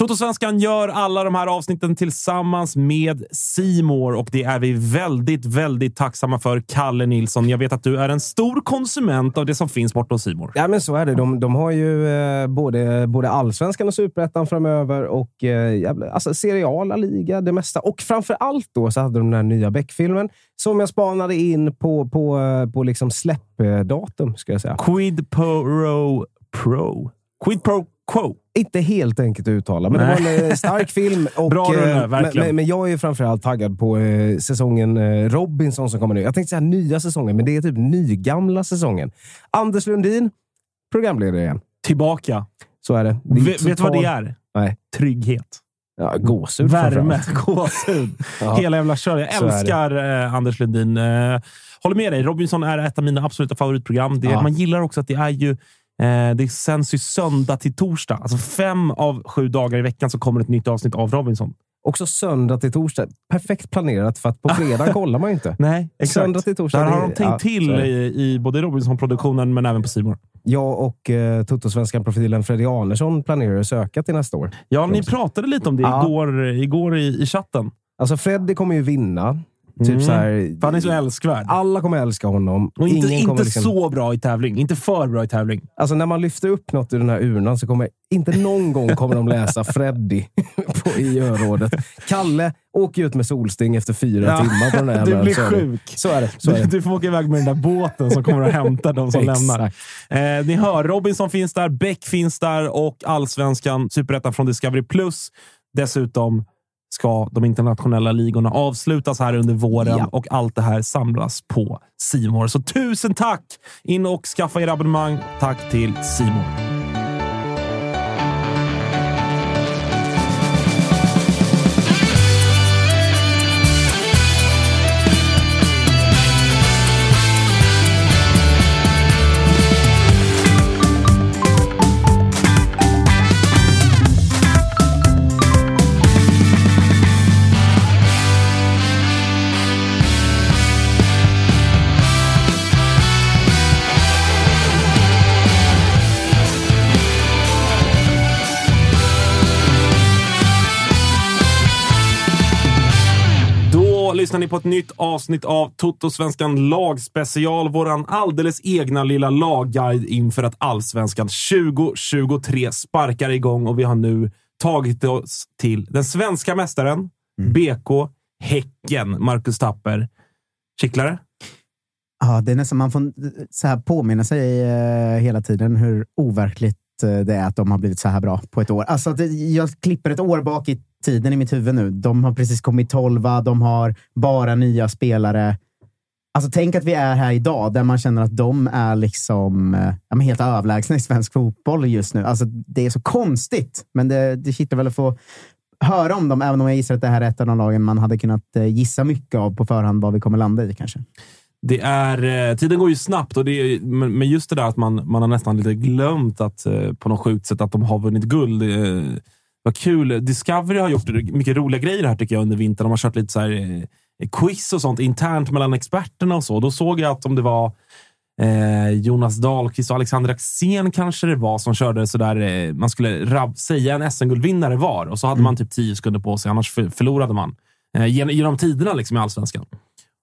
Totosvenskan gör alla de här avsnitten tillsammans med Simor och det är vi väldigt, väldigt tacksamma för. Kalle Nilsson, jag vet att du är en stor konsument av det som finns borta hos Simor. Ja, men så är det. De, de har ju eh, både, både allsvenskan och superettan framöver och eh, jävla- alltså, seriala liga, det mesta. Och framför allt då så hade de den här nya Beck-filmen som jag spanade in på, på, eh, på liksom släppdatum, ska jag säga. Quid Pro Pro. Quid Pro Quo. Inte helt enkelt att uttala, men det Nej. var en eh, stark film. Och, Bra rulle, eh, men, verkligen. men, men jag är framförallt taggad på eh, säsongen eh, Robinson som kommer nu. Jag tänkte säga nya säsongen, men det är typ nygamla säsongen. Anders Lundin, programledare igen. Tillbaka. Så är det. det är Vet du vad det total- är? Nej. Trygghet. Ja, gåshud Värme. Gåshud. Ja. Hela jävla kör. Jag det. älskar eh, Anders Lundin. Eh, håller med dig. Robinson är ett av mina absoluta favoritprogram. Det, Ja. Man gillar också att det är ju eh, det sänds ju söndag till torsdag. Alltså fem av sju dagar i veckan så kommer ett nytt avsnitt av Robinson. Också söndag till torsdag. Perfekt planerat, för att på fredag kollar man ju inte. Nej, exakt. Söndag till torsdag. Där har de tänkt ja, till i, i både Robinson-produktionen men även på Simor. Jag och eh, Totosvenskan-profilen Freddy Arnesson planerar att söka till nästa år. Ja, ni pratade lite om det Ja. igår, igår i, i chatten. Alltså, Freddy kommer ju vinna. Typ Mm. så här, han är så älskvärd. alla kommer älska honom. Och inte, Ingen inte kommer liksom, så bra i tävling. Inte för bra i tävling. Alltså när man lyfter upp något ur den här urnan så kommer inte någon gång kommer de läsa Freddy på, i örådet. Kalle åker ut med solsting efter fyra Ja. timmar på den här Du blir så är det. sjuk. Så är det. Så är Du, det. du får åka iväg med den där båten som kommer att hämta de som lämnar. Eh, ni hör, Robinson finns där, Beck finns där och Allsvenskan, Superettan från Discovery+. Plus. Dessutom ska de internationella ligorna avslutas här under våren Ja. och allt det här samlas på Simor. Så tusen tack! In och skaffa er abonnemang. Tack till Simor. Lyssnar ni på ett nytt avsnitt av Toto-svenskan lagspecial. Våran alldeles egna lilla lagguide inför att Allsvenskan 2023 sparkar igång och vi har nu tagit oss till den svenska mästaren, BK Häcken, Marcus Tapper. Kittlare? Ja, det är nästan man får så här påminna sig eh, hela tiden hur overkligt eh, det är att de har blivit så här bra på ett år. Alltså, det, jag klipper ett år bak i tiden i mitt huvud nu. De har precis kommit tolva, de har bara nya spelare. Alltså, tänk att vi är här idag där man känner att de är liksom eh, ja, men helt överlägsna i svensk fotboll just nu. Alltså, det är så konstigt, men det, det kittlar väl att få höra om dem, även om jag gissar att det här är ett av de lagen man hade kunnat eh, gissa mycket av på förhand vad vi kommer landa i kanske. Det är, eh, tiden går ju snabbt, och det är, men just det där att man, man har nästan lite glömt att på något sjukt sätt att de har vunnit guld. Vad kul. Discovery har gjort mycket roliga grejer här tycker jag under vintern. De har kört lite så här, eh, quiz och sånt internt mellan experterna och så. Då såg jag att om det var eh, Jonas Dahlqvist och Alexander Axén kanske det var som körde sådär. Eh, man skulle rab- säga en SM-guldvinnare var och så hade man typ tio sekunder på sig, annars för, förlorade man. Eh, gen- genom tiderna liksom i allsvenskan.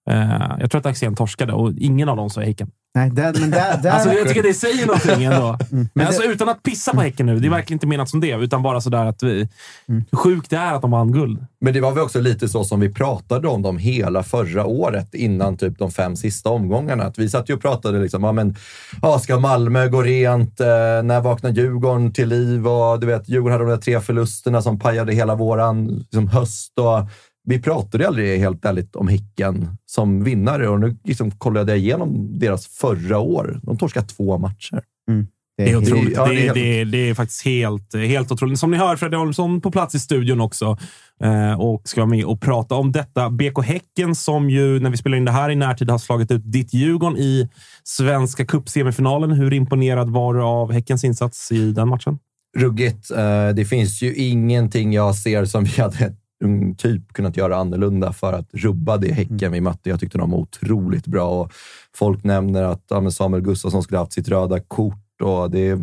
Eh, jag tror att Axén torskade och ingen av dem sa Häcken. Nej, där, men där, där, Alltså, jag tycker det säger någonting ändå. Men Men alltså, det- utan att pissa på Häcken nu. Det är verkligen inte menat som det, utan bara sådär att vi, hur sjukt det är att de vann guld. Men det var väl också lite så som vi pratade om dem hela förra året innan typ de fem sista omgångarna. Att vi satt ju och pratade liksom, ja men, ja, ska Malmö gå rent? Eh, när vaknar Djurgården till liv? Och, du vet, Djurgården hade de där tre förlusterna som pajade hela våran liksom, höst. Och, vi pratade aldrig helt ärligt om Häcken som vinnare och nu liksom kollade jag igenom deras förra år. De torskade två matcher. det Det är otroligt. ja, det, det är är, helt- det, det är faktiskt helt, helt otroligt. Som ni hör, Fredrik Olsson på plats i studion också eh, och ska vara med och prata om detta. BK Häcken som ju, när vi spelar in det här i närtid, har slagit ut ditt Djurgården i Svenska Cup-semifinalen. Hur imponerad var du av Häckens insats i den matchen? ruggigt. Eh, Det finns ju ingenting jag ser som vi hade mm, typ kunnat göra annorlunda för att rubba det Häcken vi mötte. Jag tyckte de var otroligt bra och folk nämner att ja, Samuel Gustafsson skulle haft sitt röda kort och det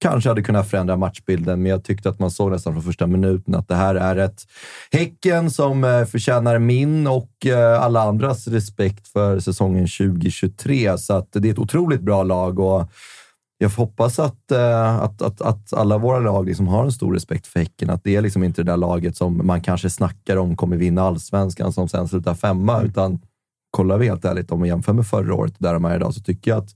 kanske hade kunnat förändra matchbilden, men jag tyckte att man såg nästan från första minuten att det här är ett Häcken som eh, förtjänar min och eh, alla andras respekt för säsongen 2023. Så att det är ett otroligt bra lag och jag hoppas att, eh, att, att, att alla våra lag liksom har en stor respekt för Häcken. Att det är liksom inte det där laget som man kanske snackar om kommer vinna allsvenskan som sen slutar femma, utan kollar vi helt ärligt om vi jämför med förra året där de är idag så tycker jag att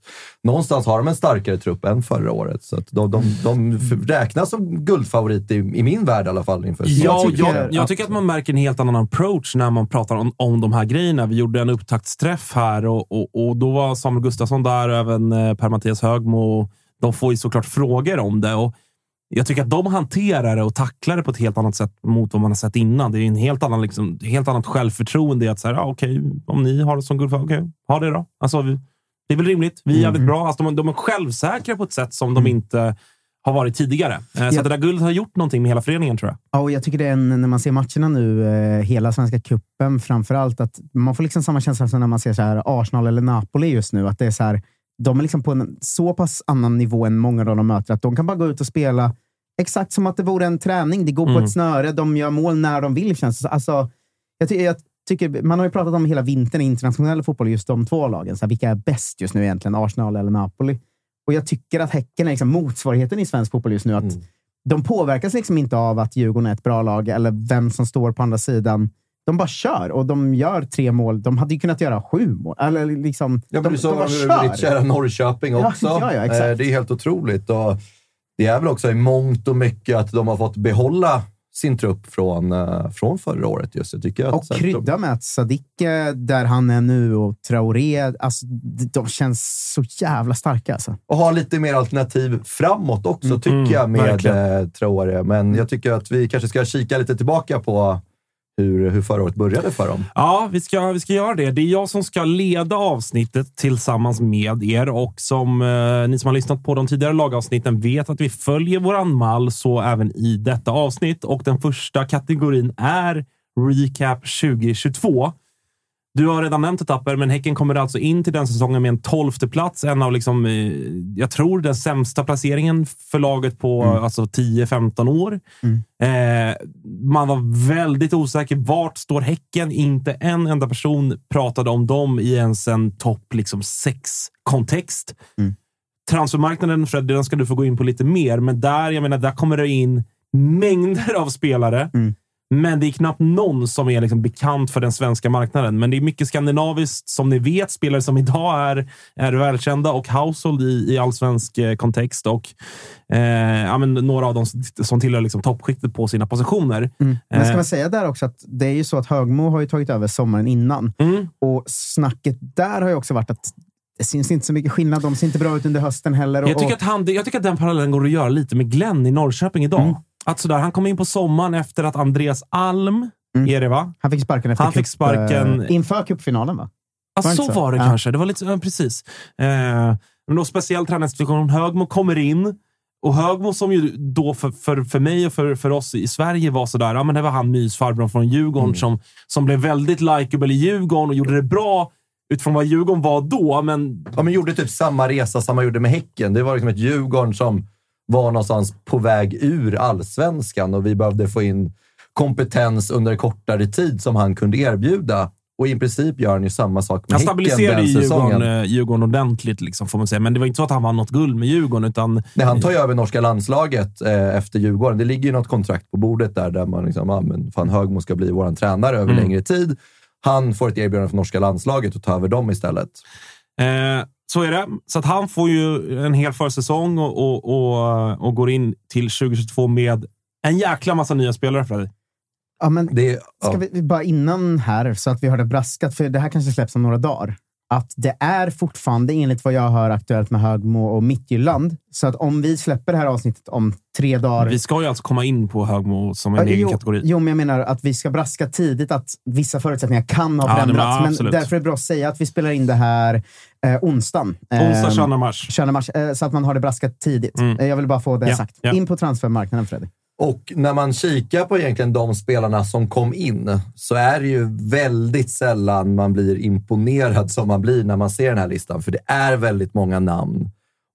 någonstans har de en starkare trupp än förra året. Så att de, de, de f- räknas som guldfavorit i, i min värld i alla fall inför Ja, tycker jag, jag att- tycker att man märker en helt annan approach när man pratar om, om de här grejerna. Vi gjorde en upptaktsträff här och, och, och då var Samuel Gustafsson där och även eh, Per-Mattias Högmo. De får ju såklart frågor om det. Och jag tycker att de hanterar det och tacklar det på ett helt annat sätt mot vad man har sett innan. Det är en helt, annan, liksom, helt annat självförtroende i att säga, ja, okej, om ni har det som guldfavorit, okej, ha det då. Alltså, vi, det är väl rimligt. Vi är jävligt bra. Alltså, de, de är självsäkra på ett sätt som de inte har varit tidigare. Eh, Så Ja. att det där guldet har gjort någonting med hela föreningen, tror jag. Ja, och jag tycker det är en, när man ser matcherna nu, eh, hela Svenska cupen framför allt, att man får liksom samma känsla som när man ser så här Arsenal eller Napoli just nu. Att det är så här, de är liksom på en så pass annan nivå än många av de möter, att de kan bara gå ut och spela exakt som att det vore en träning. Det går på Mm. ett snöre, de gör mål när de vill känns det alltså, jag, ty jag tycker, Man har ju pratat om hela vintern i internationell fotboll, just de två lagen. Så här, vilka är bäst just nu egentligen? Arsenal eller Napoli? Och jag tycker att Häcken är liksom motsvarigheten i svensk fotboll just nu. Att De påverkas liksom inte av att Djurgården är ett bra lag eller vem som står på andra sidan. De bara kör och de gör tre mål. De hade ju kunnat göra sju mål. Eller liksom, Ja, de, men du de sa bara med ditt kära Norrköping Ja, också. ja, ja, exakt. Eh, Det är helt otroligt. Och det är väl också i mångt och mycket att de har fått behålla sin trupp från, eh, från förra året. Just. Jag tycker att, Och så att krydda med att Sadik, eh, där han är nu, och Traoré, alltså, de de känns så jävla starka. Alltså. och ha lite mer alternativ framåt också, tycker Mm, jag, med verkligen. Traoré. Men jag tycker att vi kanske ska kika lite tillbaka på hur, hur förra året började för dem. Ja, vi ska, vi ska göra det. Det är jag som ska leda avsnittet tillsammans med er och som eh, ni som har lyssnat på de tidigare lagavsnitten vet att vi följer våran mall så även i detta avsnitt. Och den första kategorin är Recap 2022. Du har redan nämnt etapper, men Häcken kommer alltså in till den säsongen med en tolfte plats. En av, liksom, eh, jag tror, den sämsta placeringen för laget på alltså 10-15 år. Eh, man var väldigt osäker. Vart står Häcken? Inte en enda person pratade om dem i ens en topp liksom, sex-kontext. Transfermarknaden, Fred, den ska du få gå in på lite mer, men där, jag menar, där kommer det in mängder av spelare. Men det är knappt någon som är liksom bekant för den svenska marknaden. Men det är mycket skandinaviskt, som ni vet. Spelare som idag är, är välkända och household i, i allsvensk eh, kontext. Och eh, ja, men några av dem som tillhör liksom toppskiktet på sina positioner. Men ska Eh. man säga där också att det är ju så att Högmo har ju tagit över sommaren innan. Mm. Och snacket där har ju också varit att det syns inte så mycket skillnad. De ser inte bra ut under hösten heller. Och, Jag tycker, att han, jag tycker att den parallellen går att göra lite med Glenn i Norrköping idag. Att sådär, han kom in på sommaren efter att Andreas Alm, är det va? Han fick sparken efter Han fick cup, sparken- eh, inför cupfinalen, va? Ja, Var så var det Ja. kanske. Det var lite, ja, precis. Eh, men då speciell tränarsituation. Högmo kommer in. Och Högmo som ju då för, för, för mig och för, för oss i Sverige var sådär, ja men det var han mysfarbrorn från Djurgården som, som blev väldigt likeable i Djurgården och gjorde det bra utifrån vad Djurgården var då, men Ja, men gjorde typ samma resa som man gjorde med Häcken. Det var liksom ett Djurgården som var någonstans på väg ur allsvenskan och vi behövde få in kompetens under kortare tid som han kunde erbjuda. Och i princip gör han ju samma sak med han Häcken stabiliserade den ju Djurgården, säsongen. eh, Djurgården ordentligt, liksom, får man säga. Men det var inte så att han vann något guld med Djurgården, utan Nej, han tar ju över norska landslaget eh, efter Djurgården. Det ligger ju något kontrakt på bordet där, där man liksom, ah, men fan Högmo ska bli vår tränare över Mm. längre tid. Han får ett erbjudande från norska landslaget och tar över dem istället. Eh, så är det. Så att han får ju en hel försäsong och, och, och, och går in till 2022 med en jäkla massa nya spelare, Fredrik. Ja, men Det, Ska ja. vi, vi bara innan här, så att vi har det braskat, för det här kanske släpps om några dagar, att det är fortfarande, enligt vad jag hör, aktuellt med Högmo och Midtjylland. Så att om vi släpper det här avsnittet om tre dagar... Vi ska ju alltså komma in på Högmo som en Ja, egen jo, kategori. Jo, men jag menar att vi ska braska tidigt att vissa förutsättningar kan ha Ja, förändrats. ja, men absolut. därför är det bra att säga att vi spelar in det här eh, onsdagen. Onsdag Eh, 22 mars. 22 mars. Eh, så att man har det braskat tidigt. Mm. Eh, jag vill bara få det Ja, sagt. ja. In på transfermarknaden, Fredrik. Och när man kikar på egentligen de spelarna som kom in så är det ju väldigt sällan man blir imponerad som man blir när man ser den här listan. För det är väldigt många namn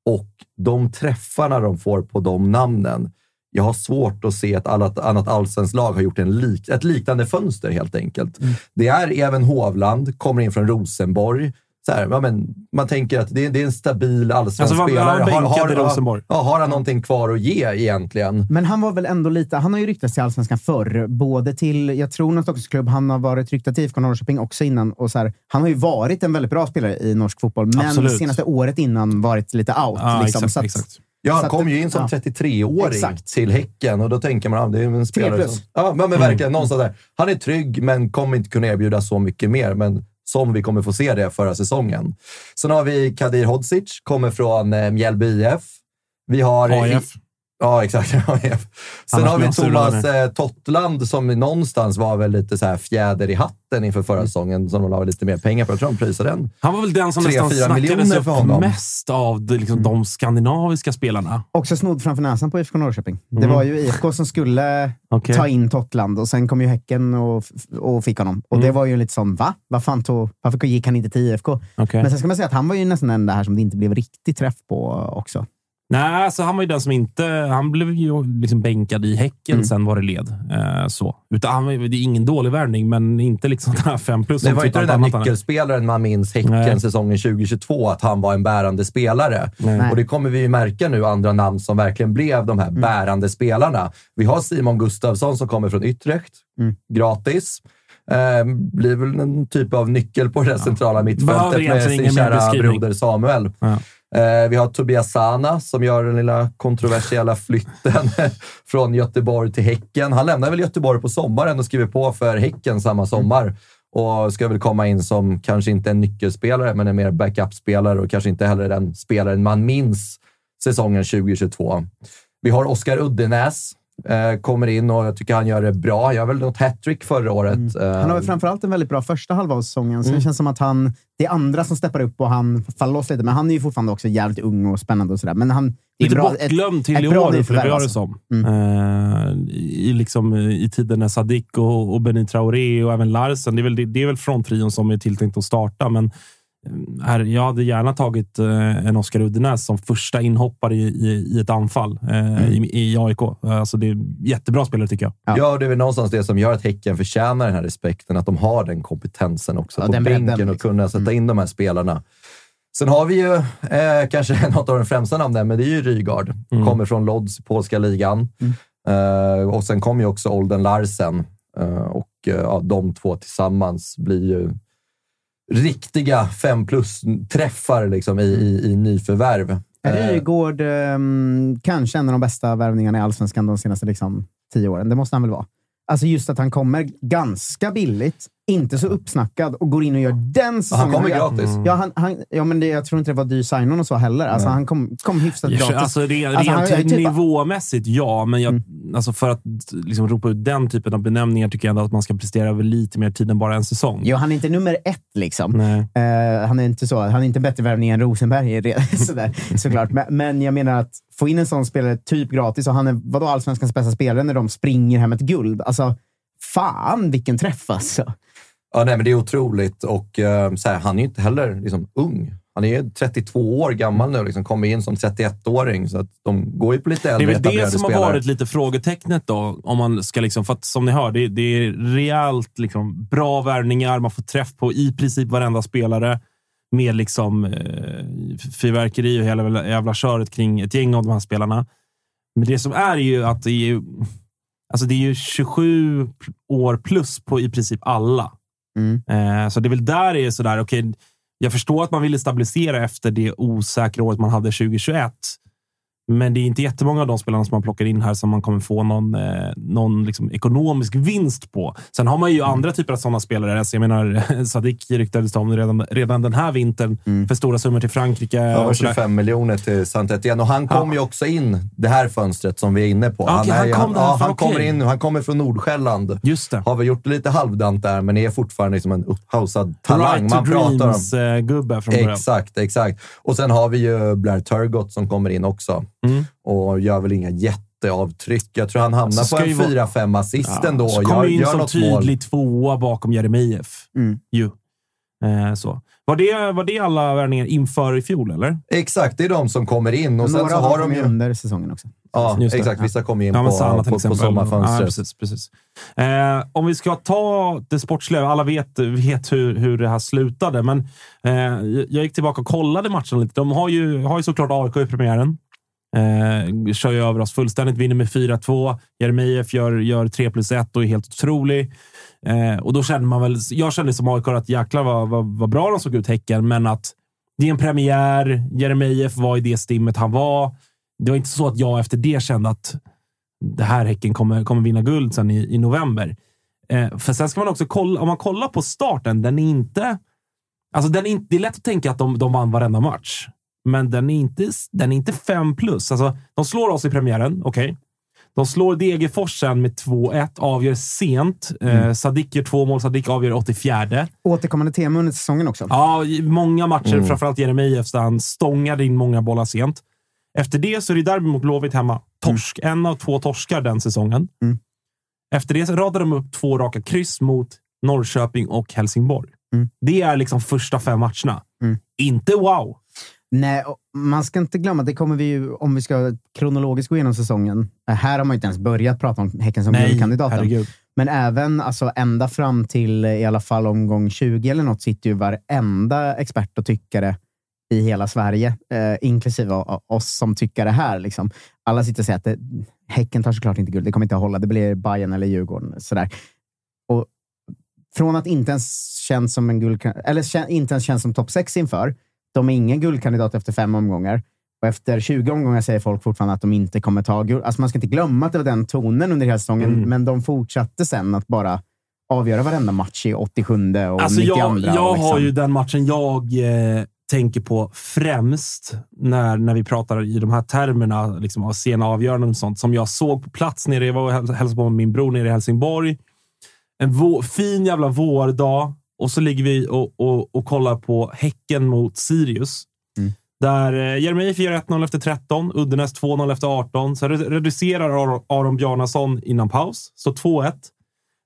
och de träffarna de får på de namnen. Jag har svårt att se att annat, annat allsvenskt lag har gjort en lik, ett liknande fönster helt enkelt. Det är Even Hovland, kommer in från Rosenborg. Så här, ja, men, man tänker att det är, det är en stabil allsvensk Alltså, var- spelare. bänkad i Rosenborg. Ja, har han någonting kvar att ge egentligen? Men han var väl ändå lite... Han har ju ryktats till Allsvenskan förr. Både till, jag tror, någon Stockholmsklubb. Han har varit ryktad till IFK Norrköping också innan. Och så här, han har ju varit en väldigt bra spelare i norsk fotboll, men Absolut. senaste året innan varit lite out. Ja, liksom. exakt, så att, exakt. Ja, han kom ju in som ja. 33-åring Exakt. till Häcken och då tänker man att det är en spelare som... Ja, men, men verkligen någonstans där. Han är trygg, men kommer inte kunna erbjuda så mycket mer. Men som vi kommer få se det förra säsongen. Sen har vi Kadir Hodzic, kommer från eh, Mjällby IF. Vi har... AIF. Ja, exakt. Sen Annars har vi Thomas eh, Tottland som någonstans var väl lite så här fjäder i hatten inför Mm. förra säsongen, som de la lite mer pengar på. Jag tror de prisade den. Han var väl den som Tre, nästan fyra snackades miljoner upp för honom. mest av de, liksom, de skandinaviska spelarna. också snodd framför näsan på IFK Norrköping. Det Mm. var ju IFK som skulle Okej. ta in Tottland och sen kom ju Häcken och, och fick honom. Och Mm. det var ju lite som, va? Vad fan tog, varför gick han inte till IFK? Okej. Men sen ska man säga att han var ju nästan den där som det inte blev riktigt träff på också. Nej, alltså han var ju den som inte... Han blev ju liksom bänkad i Häcken Mm. sen var det led. Eh, så. Utan han, det är ingen dålig värvning, men inte liksom den här fem plus. Det var typ inte den allt där nyckelspelaren man minns Häcken Nej. säsongen 2022, att han var en bärande spelare. Nej. Och det kommer vi ju märka nu, andra namn som verkligen blev de här Mm. bärande spelarna. Vi har Simon Gustafsson som kommer från Utrecht, Mm. gratis. Eh, blir väl en typ av nyckel på det där centrala mittfältet med sin kära broder Samuel. Ja. Eh, vi har Tobias Sana som gör den lilla kontroversiella flytten från Göteborg till Häcken. Han lämnar väl Göteborg på sommaren och skriver på för Häcken samma sommar. Och ska väl komma in som kanske inte en nyckelspelare, men en mer backup-spelare och kanske inte heller den spelaren man minns säsongen 2022. Vi har Oskar Uddenäs. Eh, kommer in och jag tycker han gör det bra. Han gör väl något hattrick förra året. Eh, Han har väl framförallt en väldigt bra första halva av säsongen. Sen Mm. känns det som att han, det är andra som steppar upp och han faller loss lite. Men han är ju fortfarande också jävligt ung och spännande och sådär. Men han... det är Lite bra- bortglömd till ett i bra år, upplever jag det alltså. som. Mm. Eh, i, liksom, I tiden när Sadik och, och Benny Traoré och även Larsen, det är väl, det, det är väl fronttrion som är tilltänkt att starta, men eh, jag hade gärna tagit eh, en Oskar Uddenäs som första inhoppare i, i, i ett anfall eh, i, i AIK. Eh, Alltså, det är jättebra spelare tycker jag. Ja. Ja, det är väl någonstans det som gör att Häcken förtjänar den här respekten. Att de har den kompetensen också Ja, på den bänken bredden, och liksom. kunna sätta in de här spelarna. Sen har vi ju eh, kanske något av de främsta namnen, men det är ju Rygaard. Mm. Kommer från Lodz, polska ligan. Eh, och sen kom ju också Olden Larsen. Eh, och eh, ja, de två tillsammans blir ju riktiga fem plus-träffar liksom, i, i, i nyförvärv. Eh, Rygaard, ehm, kanske en av de bästa värvningarna i Allsvenskan de senaste liksom, tio åren. Det måste han väl vara. Alltså just att han kommer ganska billigt inte så uppsnackad och går in och gör den säsongen. Han kommer gratis. Ja, han, han, ja men det, jag tror inte det var dyr sign och så heller. Alltså, han kom, kom hyfsat Ja, gratis. Alltså, re, Alltså, han- rent är typ- nivåmässigt, ja. Men jag, alltså för att liksom, ropa ut den typen av benämningar tycker jag ändå att man ska prestera över lite mer tid än bara en säsong. Jo, han är inte nummer ett liksom. Nej. Eh, han är inte så. Han är inte bättre värvning än Rosenberg, sådär, såklart. Men, men jag menar att få in en sån spelare typ gratis och han är vadå, allsvenskans bästa spelare när de springer hem ett guld. Alltså, fan vilken träff alltså. Ja, nej, men det är otroligt och eh, så här, han är ju inte heller liksom, ung. Han är 32 år gammal nu, liksom, kommer in som 31-åring, så att de går ju på lite Det är äldre väl det som har spelare. varit lite frågetecknet då. Om man ska liksom, för att som ni hör, det, det är rejält liksom, bra värvningar. Man får träff på i princip varenda spelare med liksom, eh, fyrverkeri och hela jävla köret kring ett gäng av de här spelarna. Men det som är ju att det är, ju- alltså det är ju 27 år plus på i princip alla. Mm. Eh, så det är väl där det är sådär, okej, jag förstår att man ville stabilisera efter det osäkra året man hade 2021. Men det är inte jättemånga av de spelarna som man plockar in här som man kommer få någon, eh, någon liksom ekonomisk vinst på. Sen har man ju andra typer av sådana spelare. Alltså jag menar, Sadik ryktades om redan, redan den här vintern för stora summor till Frankrike. Ja, och sådär. 25 miljoner till saint Etienne och han kom Ja. ju också in det här fönstret som vi är inne på. Okej, han är- kom där, ja, han kommer in. Han kommer från Nordsjälland. Just det. Har väl gjort lite halvdant där, men är fortfarande liksom en upphausad talang. Right Man pratar om. Dreams-gubbe från början. Exakt, exakt. Och sen har vi ju Blair Turgott som kommer in också Mm. och gör väl inga jätteavtryck. Jag tror han hamnar Så ska på en vara- 4-5 assist ändå. Så kommer in gör som något mål. tydlig tvåa bakom Jeremejeff. Mm. Ju. Eh, så. Var, det, var det alla värvningar inför i fjol, eller? Exakt, det är de som kommer in och sen Några dem har kom de ju under säsongen också. Ja, Just det. exakt. Vissa kommer in Ja, på, Sanna på, på exempel. Ja, sommarfönstret. precis, precis. Eh, om vi ska ta det sportsliga. Alla vet, vet hur, hur det här slutade, men eh, jag gick tillbaka och kollade matchen lite. De har ju, har ju såklart AIK i premiären. Eh, kör ju över oss fullständigt, vinner med 4-2. Jeremejeff gör, gör 3 plus 1 och är helt otrolig. Eh, och då kände man väl, jag kände som AIK att jäklar vad, vad, vad bra de såg ut, Häcken, men att det är en premiär. Jeremejeff var i det stimmet han var. Det var inte så att jag efter det kände att det här Häcken kommer, kommer vinna guld sen i, i november. Eh, för sen ska man också kolla, om man kollar på starten, den är inte... Alltså den är inte det är lätt att tänka att de, de vann varenda match, men den är inte, den är inte fem plus. Alltså, de slår oss i premiären, okej. De slår Degerfors sen med 2-1, avgör sent. Eh, Sadik gör två mål, Sadik avgör 84. Återkommande tema under säsongen också. Ja, många matcher, framförallt Jeremejeff, där han stångade in många bollar sent. Efter det så är det derby mot Blåvitt hemma. Torsk. En av två torskar den säsongen. Mm. Efter det så radar de upp två raka kryss mot Norrköping och Helsingborg. Mm. Det är liksom första fem matcherna. Mm. Inte wow. Nej, man ska inte glömma, det kommer vi ju, om vi ska kronologiskt gå igenom säsongen. Eh, Här har man ju inte ens börjat prata om Häcken som guldkandidaten. Men även alltså, ända fram till eh, i alla fall omgång 20 eller något sitter ju varenda expert och tyckare i hela Sverige, eh, inklusive oss som tyckare här. Liksom. Alla sitter och säger att det, Häcken tar såklart inte guld. Det kommer inte att hålla. Det blir Bayern eller Djurgården. Sådär. Och från att inte ens känns som en guld, eller inte ens känns som topp 6 inför. De är ingen guldkandidat efter fem omgångar. Och efter 20 omgångar säger folk fortfarande att de inte kommer ta guld. Alltså man ska inte glömma att det var den tonen under hela säsongen, Mm. men de fortsatte sen att bara avgöra varenda match i 87 och Alltså 92. jag, jag liksom. har ju den matchen jag eh, tänker på främst när, när vi pratar i de här termerna liksom, av sena avgöranden och sånt. Som jag såg på plats nere. Jag var och häl- hälsade på min bror nere i Helsingborg. En vå, fin jävla vårdag och så ligger vi och, och, och kollar på Häcken mot Sirius. Mm. Där eh, Jeremejeff gör 1-0 efter 13, Uddenäs 2-0 efter 18. Sen re- reducerar Ar- Aron Bjarnason innan paus, så 2-1.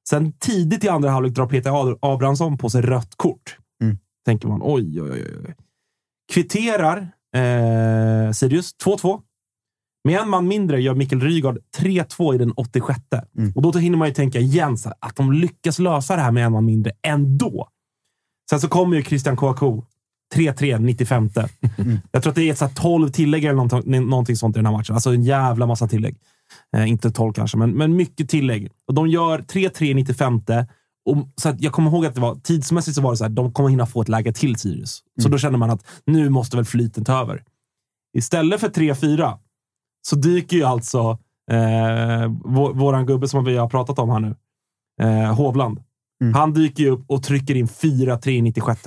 Sen tidigt i andra halvlek drar Peter Abrahamsson på sig rött kort. Mm. Tänker man, oj, oj, oj. oj. Kvitterar eh, Sirius 2-2. Med en man mindre gör Mikkel Rygaard 3-2 i den 86. Mm. Och då hinner man ju tänka igen här, att de lyckas lösa det här med en man mindre ändå. Sen så kommer ju Christian Kouakou 3-3 95. Jag tror att det är ett så här 12 tillägg eller någonting, någonting sånt i den här matchen. Alltså en jävla massa tillägg. Eh, inte 12 kanske, men, men mycket tillägg. Och de gör 3-3 i 95. Och, så att jag kommer ihåg att det var, tidsmässigt så var det så här, de kommer hinna få ett läge till Sirius. Så då kände man att nu måste väl flyten ta över. Istället för 3-4 så dyker ju alltså eh, vår, våran gubbe som vi har pratat om här nu, eh, Hovland, Han dyker ju upp och trycker in 4-3 i 96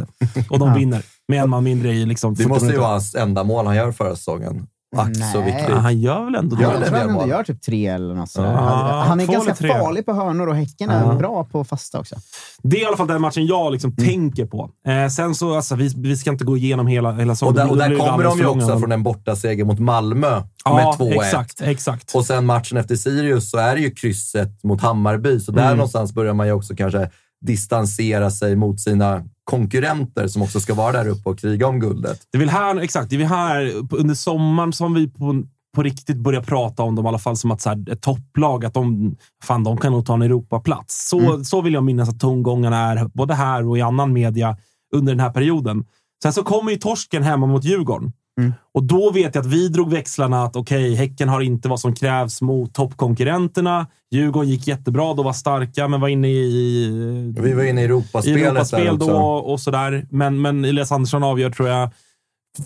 och de vinner. Med en man mindre i liksom Det 40 måste ju vara hans enda mål han gör förra säsongen. Ack så Nej. viktigt. Ja, han gör väl ändå det? Jag det tror han ändå gör typ tre eller något sådär. Ja, Han är två ganska eller tre. farlig på hörnor och Häcken är Ja. bra på fasta också. Det är i alla fall den matchen jag liksom Mm. tänker på. Eh, sen så, alltså, vi, vi ska inte gå igenom hela, hela Och där, och där kommer de ju också från en bortaseger mot Malmö Ja, med 2-1. exakt, exakt. Och sen matchen efter Sirius så är det ju krysset mot Hammarby, så där Mm. någonstans börjar man ju också kanske distansera sig mot sina konkurrenter som också ska vara där uppe och kriga om guldet. Det är väl här, exakt, det är väl här under sommaren som vi på, på riktigt börjar prata om dem, i alla fall som att så här, ett topplag, att de, fan, de kan nog ta en Europaplats. Så, så vill jag minnas att tongångarna är, både här och i annan media, under den här perioden. Sen så kommer ju torsken hemma mot Djurgården. Och då vet jag att vi drog växlarna att okej, Häcken har inte vad som krävs mot toppkonkurrenterna. Djurgården gick jättebra, då var starka, men var inne i... Vi var inne i i Europaspelet Europaspel där då och sådär. Men, men Elias Andersson avgör, tror jag.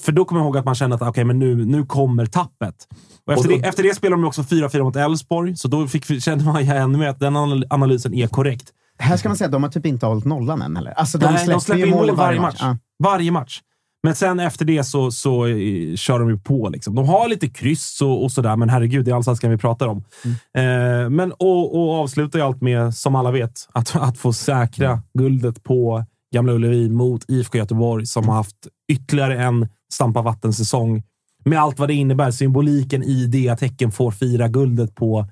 För då kommer jag ihåg att man kände att okej, men nu, nu kommer tappet. Och efter, Och då- det, efter det spelade de också 4-4 mot Elfsborg, så då fick, kände man ju ännu mer att den anal- analysen är korrekt. Här ska man säga att de har typ inte hållit nollan än heller. Alltså, de, Nej, släpper de släpper ju in mål i varje match. Ja. Varje match. Men sen efter det så, så eh, kör de ju på. Liksom. De har lite kryss och, och sådär, men herregud, det är allsvenskan vi pratar om. Eh, men, och, och avslutar ju allt med, som alla vet, att, att få säkra guldet på Gamla Ullevi mot IFK Göteborg som har haft ytterligare en stampa vatten-säsong. Med allt vad det innebär, symboliken i det att Häcken får fira guldet på,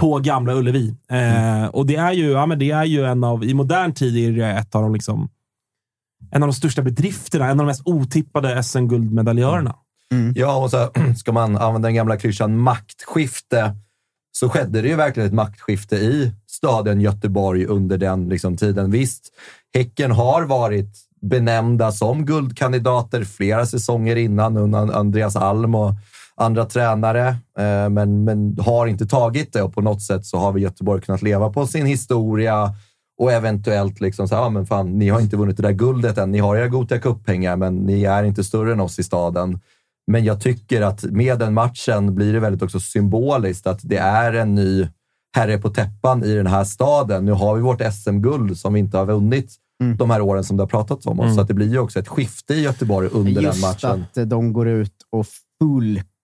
på Gamla Ullevi. Eh, och det är, ju, ja, men det är ju en av, i modern tid är det ett av de liksom, en av de största bedrifterna, en av de mest otippade SM-guldmedaljörerna. Ja, och så ska man använda den gamla klyschan maktskifte, så skedde det ju verkligen ett maktskifte i staden Göteborg under den liksom, tiden. Visst, Häcken har varit benämnda som guldkandidater flera säsonger innan under Andreas Alm och andra tränare, eh, men, men har inte tagit det och på något sätt så har vi Göteborg kunnat leva på sin historia och eventuellt liksom så här, ja, men fan, ni har inte vunnit det där guldet än. Ni har era Gothia Cup-pengar, men ni är inte större än oss i staden. Men jag tycker att med den matchen blir det väldigt också symboliskt att det är en ny herre på täppan i den här staden. Nu har vi vårt SM-guld som vi inte har vunnit de här åren som det har pratats om. oss. Så att det blir ju också ett skifte i Göteborg under den Just matchen. att eh, de går ut och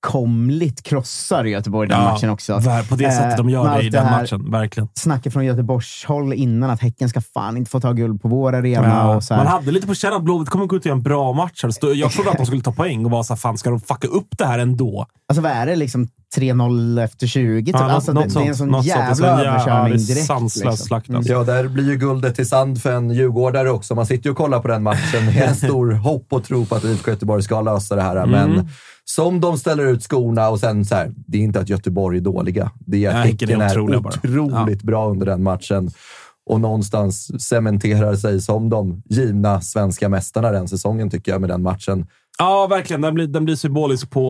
fullkomligt krossar Göteborg den matchen också. På det sättet de Eh, gör med det i den matchen. Verkligen. Snacket från Göteborgs håll innan att Häcken ska fan inte få ta guld på vår arena. Ja, och så här. man hade lite på känn att Blåvitt kommer gå ut och göra en bra match. här. Jag trodde att de skulle ta poäng och vara så här, fan ska de fucka upp det här ändå? Alltså vad är det? Liksom 3-0 efter 20? Typ. Ja, något- alltså, det, något det är en sånt, sån något sånt. Det är jävla sån jä- ja, överkörning det är direkt. sanslös liksom. slakt, alltså. Ja, där blir ju guldet till sand för en djurgårdare också. Man sitter ju och kollar på den matchen med en stor hopp och tro på att IFK Göteborg ska lösa det här. Mm. Men som de ställer ut skorna och sen så här, det är inte att Göteborg är dåliga. Det är att Häcken är otroliga bara. otroligt bra under den matchen och någonstans cementerar sig som de givna svenska mästarna den säsongen, tycker jag, med den matchen. Ja, verkligen. Den blir, den blir symbolisk på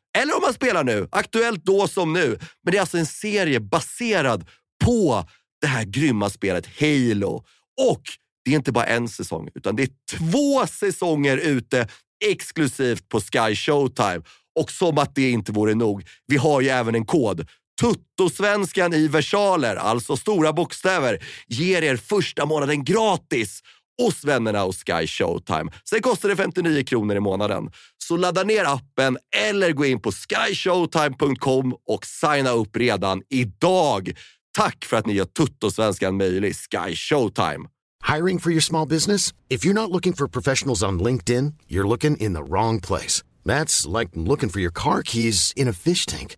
Eller om man spelar nu. Aktuellt då som nu. Men det är alltså en serie baserad på det här grymma spelet Halo. Och det är inte bara en säsong, utan det är två säsonger ute exklusivt på Sky Showtime. Och som att det inte vore nog, vi har ju även en kod. Tuttosvenskan i versaler, alltså stora bokstäver, ger er första månaden gratis hos vännerna hos Sky Showtime. Sen kostar det 59 kronor i månaden. Så ladda ner appen eller gå in på skyshowtime.com och signa upp redan idag. Tack för att ni gör Tuttosvenskan möjlig, Sky Showtime. Hiring for your small business? If you're not looking for professionals on LinkedIn, you're looking in the wrong place. That's like looking for your car keys in a fish tank.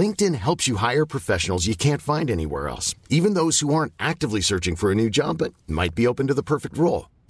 LinkedIn helps you hire professionals you can't find anywhere else, even those who aren't actively searching for a new job but might be open to the perfect role.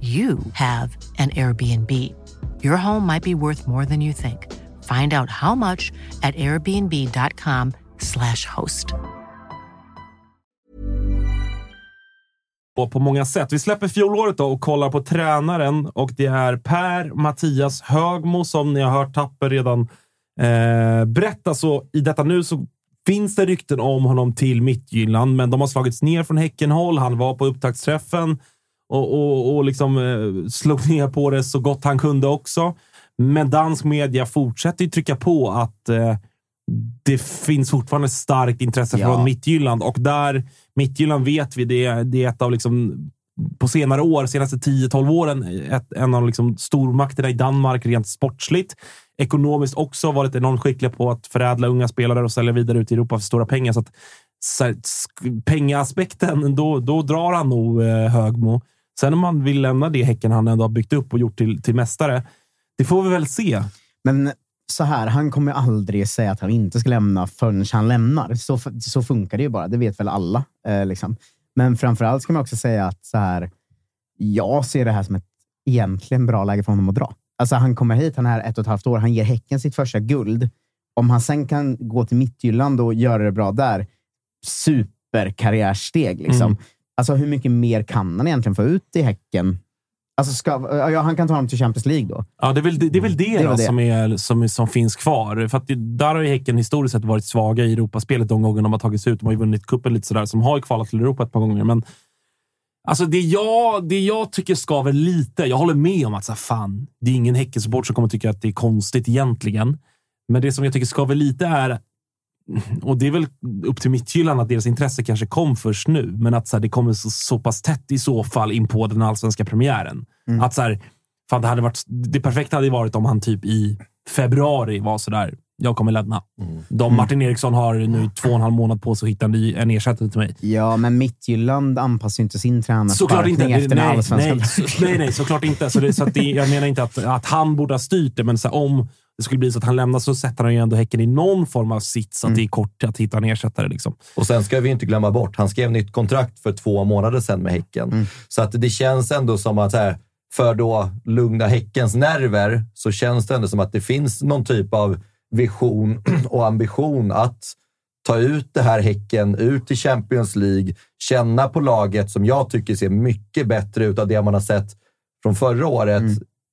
you have an Airbnb. Your home might be worth more than you think. Find out how much at airbnb.com/slash host. på många sätt. Vi släpper fjolåret då och kollar på tränaren och det är Per Mattias Högmo som ni har hört Tapper redan eh, berätta. Så i detta nu så finns det rykten om honom till Mittjylland, men de har slagits ner från Häckenhåll. Han var på upptaktsträffen och, och, och liksom, eh, slog ner på det så gott han kunde också. Men dansk media fortsätter ju trycka på att eh, det finns fortfarande starkt intresse Ja. från Mittjylland och där Mittjylland vet vi, det, är- det är ett av liksom på senare år, senaste 10-12 åren, ett, en av liksom stormakterna i Danmark rent sportsligt. Ekonomiskt också varit enormt skickliga på att förädla unga spelare och sälja vidare ut i Europa för stora pengar. Så att, så här, pengaaspekten, då, då drar han nog eh, Högmo. Sen om man vill lämna det Häcken han ändå har byggt upp och gjort till, till mästare, det får vi väl se. Men så här, han kommer aldrig säga att han inte ska lämna förrän han lämnar. Så, så funkar det ju bara. Det vet väl alla. Eh, liksom. Men framförallt ska man också säga att så här, jag ser det här som ett egentligen bra läge för honom att dra. Alltså, han kommer hit, han är här ett och ett halvt år, han ger Häcken sitt första guld. Om han sen kan gå till Mittjylland och göra det bra där, superkarriärsteg. Liksom. Mm. Alltså, hur mycket mer kan han egentligen få ut i Häcken? Alltså, ska, ja, han kan ta honom till Champions League då. Ja, det är väl det, det, är väl det, Det är väl det. Som, är, som, som finns kvar. För att det, där har ju Häcken historiskt sett varit svaga i Europaspelet de gånger de har tagit sig ut. De har ju vunnit cupen lite sådär, som har ju kvalat till Europa ett par gånger. Men alltså det, jag, det jag tycker skaver lite, jag håller med om att så här, fan, det är ingen Häckensupport som kommer tycka att det är konstigt egentligen. Men det som jag tycker skaver lite är, och det är väl upp till Mittjylland att deras intresse kanske kom först nu, men att så här, det kommer så, så pass tätt i så fall in på den allsvenska premiären. Mm. Att så här, fan, det, hade varit, det perfekta hade varit om han typ i februari var sådär, jag kommer lämna. De, Martin Eriksson har nu två och en halv månad på sig att hitta en, ny, en ersättare till mig. Ja, men Mittjylland anpassar ju inte sin inte. tränarsparkning efter den nej, allsvenska. nej, nej, såklart inte. Så det, så att det, jag menar inte att, att han borde ha styrt det, men så här, om det skulle bli så att han lämnar så sätter han ju ändå Häcken i någon form av sits att det är kort att hitta en ersättare. Liksom. Och sen ska vi inte glömma bort, han skrev nytt kontrakt för två månader sedan med Häcken. Så att det känns ändå som att här, för då lugna Häckens nerver så känns det ändå som att det finns någon typ av vision och ambition att ta ut det här Häcken ut i Champions League, känna på laget som jag tycker ser mycket bättre ut av det man har sett från förra året.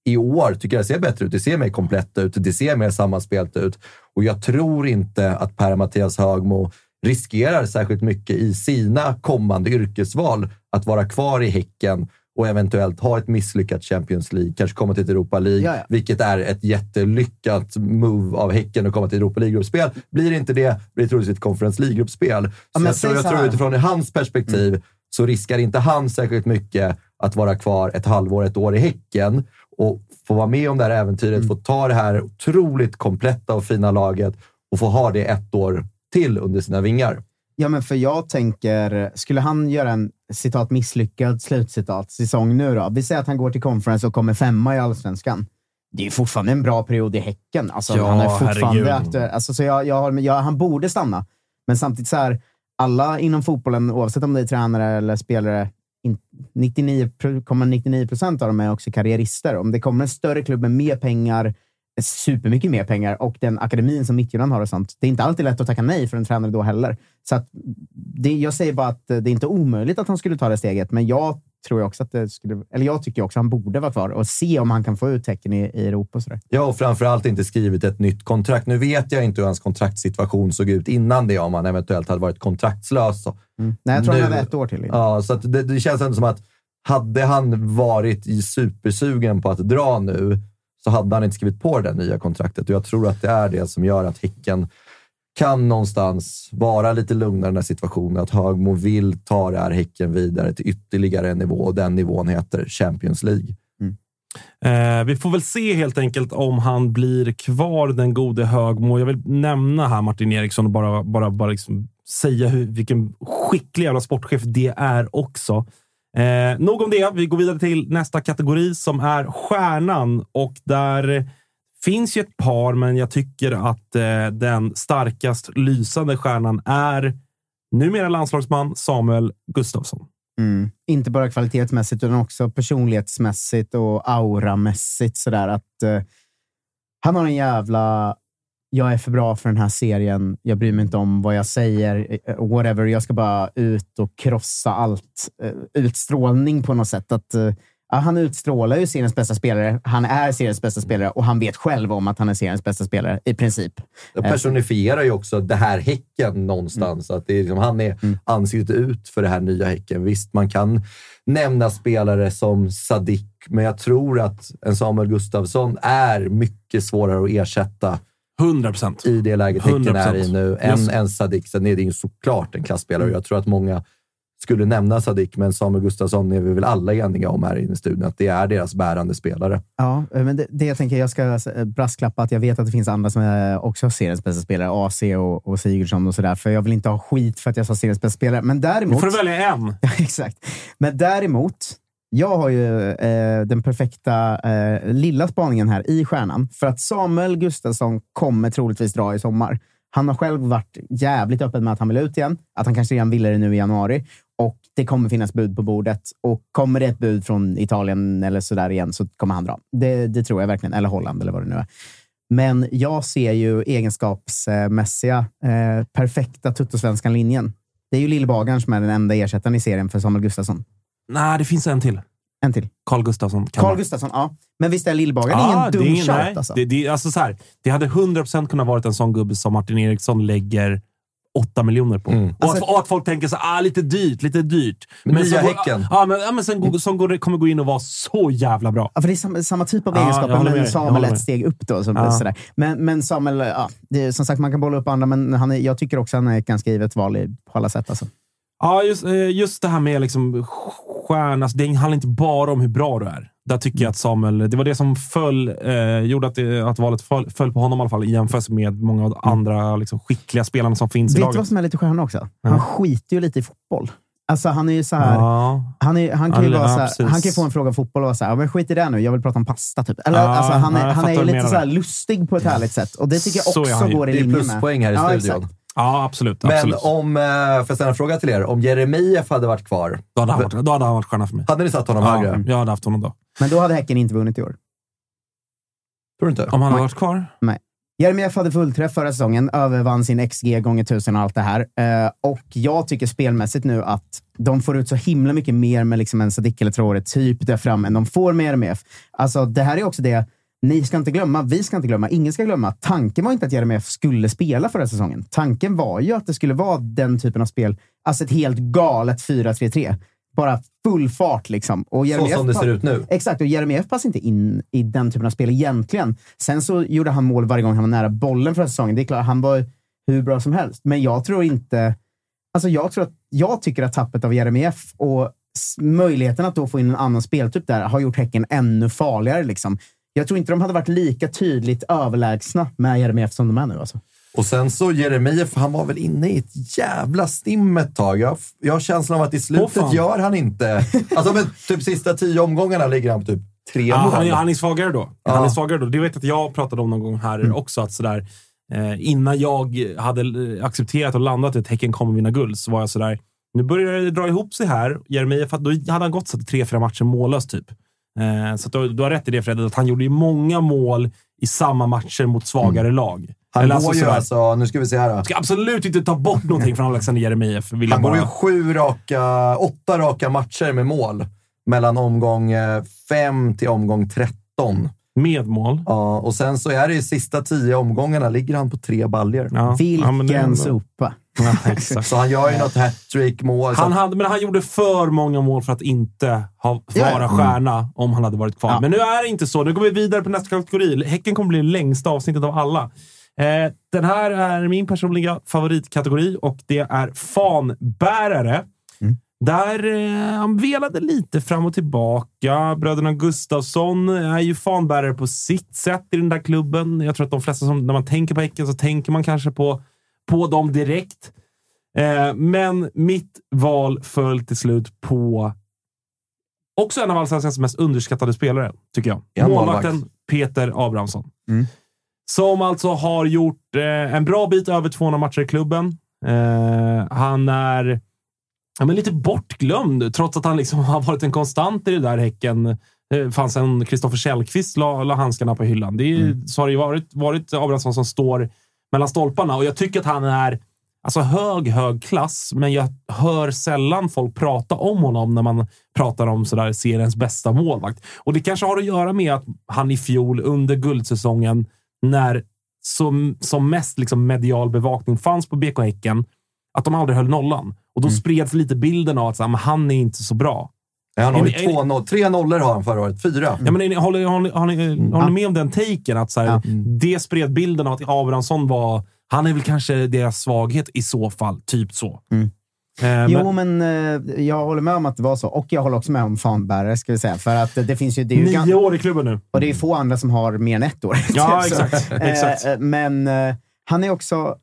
I år tycker jag det ser bättre ut. Det ser mer komplett ut. Det ser mer sammanspelt ut. Och jag tror inte att Per-Mattias Högmo riskerar särskilt mycket i sina kommande yrkesval att vara kvar i Häcken och eventuellt ha ett misslyckat Champions League, kanske komma till ett Europa League, Ja, ja. vilket är ett jättelyckat move av Häcken att komma till Europa League-gruppspel. Blir det inte det, blir det troligtvis ett Conference League-gruppspel. Så men jag, tror, jag tror utifrån hans perspektiv så riskar inte han särskilt mycket att vara kvar ett halvår, ett år i Häcken och få vara med om det här äventyret, få ta det här otroligt kompletta och fina laget och få ha det ett år till under sina vingar. Ja, men för jag tänker, skulle han göra en citat misslyckad slutcitat säsong nu då? Vi säger att han går till conference och kommer femma i allsvenskan. Det är fortfarande en bra period i Häcken. Alltså, Ja, han är fortfarande aktuell. Alltså, så jag, jag, har- jag, han borde stanna. Men samtidigt så här, alla inom fotbollen, oavsett om det är tränare eller spelare, 99,99 procent av dem är också karriärister. Om det kommer en större klubb med mer pengar, supermycket mer pengar och den akademin som Midtjylland har och sånt. Det är inte alltid lätt att tacka nej för en tränare då heller. Så att det, jag säger bara att det är inte omöjligt att han skulle ta det steget, men jag tror ju också att det skulle, eller jag tycker också att han borde vara kvar och se om han kan få ut tecken i, i Europa. Och sådär. Ja, och framförallt inte skrivit ett nytt kontrakt. Nu vet jag inte hur hans kontraktssituation såg ut innan det, om han eventuellt hade varit kontraktslös. Så. Nej, jag tror Nu- han hade ett år till. innan. Ja, så det, det känns ändå som att hade han varit supersugen på att dra nu så hade han inte skrivit på det nya kontraktet. Och jag tror att det är det som gör att Häcken kan någonstans vara lite lugnare i den här situationen. Att Högmo vill ta det här Häcken vidare till ytterligare en nivå och den nivån heter Champions League. Eh, vi får väl se helt enkelt om han blir kvar, den gode Högmo. Jag vill nämna här Martin Eriksson och bara, bara, bara liksom säga hur, vilken skicklig jävla sportchef det är också. Eh, nog om det. Vi går vidare till nästa kategori som är stjärnan och där finns ju ett par, men jag tycker att eh, den starkast lysande stjärnan är numera landslagsman Samuel Gustafsson. Mm. Inte bara kvalitetsmässigt, utan också personlighetsmässigt och auramässigt. Sådär att eh, han har en jävla... Jag är för bra för den här serien. Jag bryr mig inte om vad jag säger. Eh, whatever. Jag ska bara ut och krossa allt. Eh, utstrålning på något sätt. Att, eh, ja, han utstrålar ju seriens bästa spelare. Han är seriens bästa spelare och han vet själv om att han är seriens bästa spelare i princip. Det personifierar ju också det här Häcken någonstans. Att det är liksom, han är ansiktet ut för det här nya Häcken. Visst, man kan nämna spelare som Sadik, men jag tror att en Samuel Gustafsson är mycket svårare att ersätta 100 procent. i det läget Häcken är 100%. i nu än, Yes. än Sadik. Sen är det ju såklart en klassspelare. Jag tror att många skulle nämna Sadik, men Samuel Gustafsson är vi väl alla eniga om här inne i studion, att det är deras bärande spelare. Ja, eh, men det, det jag tänker, jag ska eh, brasklappa att jag vet att det finns andra som också seriens bästa spelare. AC och, och Sigurdsson och sådär. För jag vill inte ha skit för att jag sa seriens bästa spelare. Men däremot... får du välja en. Exakt. Men däremot, jag har ju eh, den perfekta eh, lilla spaningen här i stjärnan. För att Samuel Gustafsson kommer troligtvis dra i sommar. Han har själv varit jävligt öppen med att han vill ut igen. Att han kanske redan ville det nu i januari. Och det kommer finnas bud på bordet. Och kommer det ett bud från Italien eller sådär igen så kommer han dra. Det, det tror jag verkligen. Eller Holland eller vad det nu är. Men jag ser ju egenskapsmässiga, eh, perfekta tuttosvenskan linjen. Det är ju Lillbagaren som är den enda ersättaren i serien för Samuel Gustafsson. Nej, det finns en till. En till. Carl Gustafsson. Carl man- Gustafsson, ja. Men visst är Lillbagaren Ja, ingen dum det är ingen- nej. alltså? Det, det, alltså så här, det hade 100% kunnat vara en sån gubbe som Martin Eriksson lägger 8 miljoner på. Mm. Och, Alltså- att, och att folk tänker så ah, lite dyrt, lite dyrt. Men nya Häcken. Ja, men, ja, men sen går, som går, kommer gå in och vara så jävla bra. Ja, för det är samma, samma typ av Ja, egenskaper, men Samuel ett steg upp. Då, som, Ja. sådär. Men, men Samuel, ja, det är, som sagt, man kan bolla upp andra, men han är, jag tycker också han är ett ganska givet val i, på alla sätt. Alltså. Ja, just, eh, just det här med liksom stjärna. Alltså, det handlar inte bara om hur bra du är. Där tycker jag att Samuel... Det var det som föll, eh, gjorde att, det, att valet föll, föll på honom i alla fall i jämförelse med många av de andra liksom, skickliga spelarna som finns i Vet du laget. vad som är lite stjärna också? Han Ja. skiter ju lite i fotboll. Alltså, han är ju så här... Ja. Han, är, han, kan ju Ja, vara ja, så här, han kan få en fråga om fotboll och vara såhär, men skit i det nu, jag vill prata om pasta. Typ. Eller, Ja, alltså, han är, han är ju lite så lustig på ett härligt sätt. Och det tycker jag Så är också går i Det är linje med... pluspoäng här i studion. exakt. Ja, absolut. Men absolut. om, eh, får jag ställa en fråga till er? Om Jeremejeff hade varit kvar, Då hade, han varit, då hade han varit stjärna för mig. hade ni satt honom Ja, högre? jag hade haft honom då. Men då hade Häcken inte vunnit i år. Tror du inte? Om han hade varit kvar? Jeremejeff hade fullträff förra säsongen, övervann sin XG gånger tusen och allt det här. Eh, och jag tycker spelmässigt nu att de får ut så himla mycket mer med liksom en Sadiq eller Traore typ där fram än de får med Jeremejeff. Alltså, det här är också det ni ska inte glömma, vi ska inte glömma, ingen ska glömma. Tanken var inte att Jeremejeff skulle spela förra säsongen. Tanken var ju att det skulle vara den typen av spel, alltså ett helt galet 4-3-3. Bara full fart liksom. Och Så som det ser ut nu. Exakt, och Jeremejeff passar inte in i den typen av spel egentligen. Sen så gjorde han mål varje gång han var nära bollen förra säsongen. Det är klart, han var hur bra som helst. Men jag tror inte... Alltså jag, tror att, jag tycker att tappet av Jeremejeff och möjligheten att då få in en annan speltyp där har gjort Häcken ännu farligare. Liksom. Jag tror inte de hade varit lika tydligt överlägsna med Jeremejeff som de är nu. Alltså. Och sen så Jeremejeff, han var väl inne i ett jävla stim ett tag. Jag, jag har känslan av att i slutet fan. gör han inte... Alltså men typ sista tio omgångarna ligger han på typ tre mål. han, han är svagare då. Ja. Han är svagare då. Det vet att jag pratade om någon gång här Mm. också. Att sådär, eh, innan jag hade eh, accepterat och landat i att Häcken kommer vinna guld så var jag sådär, nu börjar det dra ihop sig här. Jeremejeff, då hade han gått så tre, fyra matcher mållös typ. Eh, så du, du har rätt i det Fred, att han gjorde ju många mål i samma matcher mot svagare lag. Mm. Han Eller går alltså ju sådär. alltså, nu ska vi se här. Då. Ska absolut inte ta bort någonting från Alexander Jeremejeff. Han går ju sju raka, åtta raka matcher med mål mellan omgång eh, fem till omgång 13. Med mål. Ja, och sen så är det i sista tio omgångarna ligger han på tre baljor. Ja. Vilken Ja, sopa! Ja. Så han gör ju något hattrick mål. Så Han hade, men han gjorde för många mål för att inte ha, vara stjärna om han hade varit kvar. Ja. Men nu är det inte så. Nu går vi vidare på nästa kategori. Häcken kommer bli det längsta avsnittet av alla. Eh, den här är min personliga favoritkategori och det är fanbärare. Där eh, han velade lite fram och tillbaka. Bröderna Gustafsson är ju fanbärare på sitt sätt i den där klubben. Jag tror att de flesta, som, när man tänker på Häcken, så tänker man kanske på, på dem direkt. Eh, men mitt val föll till slut på också en av allsvenskans mest underskattade spelare, tycker jag. En Målvakten målvakt. Peter Abrahamsson. Mm. Som alltså har gjort eh, en bra bit över 200 matcher i klubben. Eh, han är ja, men lite bortglömd, trots att han liksom har varit en konstant i det där Häcken. Det fanns en Kristoffer Källqvist la, la handskarna på hyllan. Det är, Mm. Så har det ju varit, varit Abrahamsson som står mellan stolparna och jag tycker att han är alltså hög, hög klass, men jag hör sällan folk prata om honom när man pratar om sådär seriens bästa målvakt. Och det kanske har att göra med att han i fjol under guldsäsongen, när som, som mest liksom medial bevakning fanns på BK Häcken, att de aldrig höll nollan. Och då spreds lite bilden av att så här, han är inte så bra. Nej, Han har ju två noll, tre nollor har han förra året. Fyra. Ja, men är ni, håller, håller, håller, håller, Mm. håller ni med om den taken? Att så här, Det spred bilden av att Abrahamsson var... Han är väl kanske deras svaghet i så fall. Typ så. Mm. Eh, Jo, men eh, jag håller med om att det var så. Och jag håller också med om fanbärare, ska vi säga. För att det finns ju... Det är ju Nio gan- år i klubben nu. Och det är få andra som har mer än ett år. Ja, Så, exakt. eh, exakt. eh, Men eh, han är också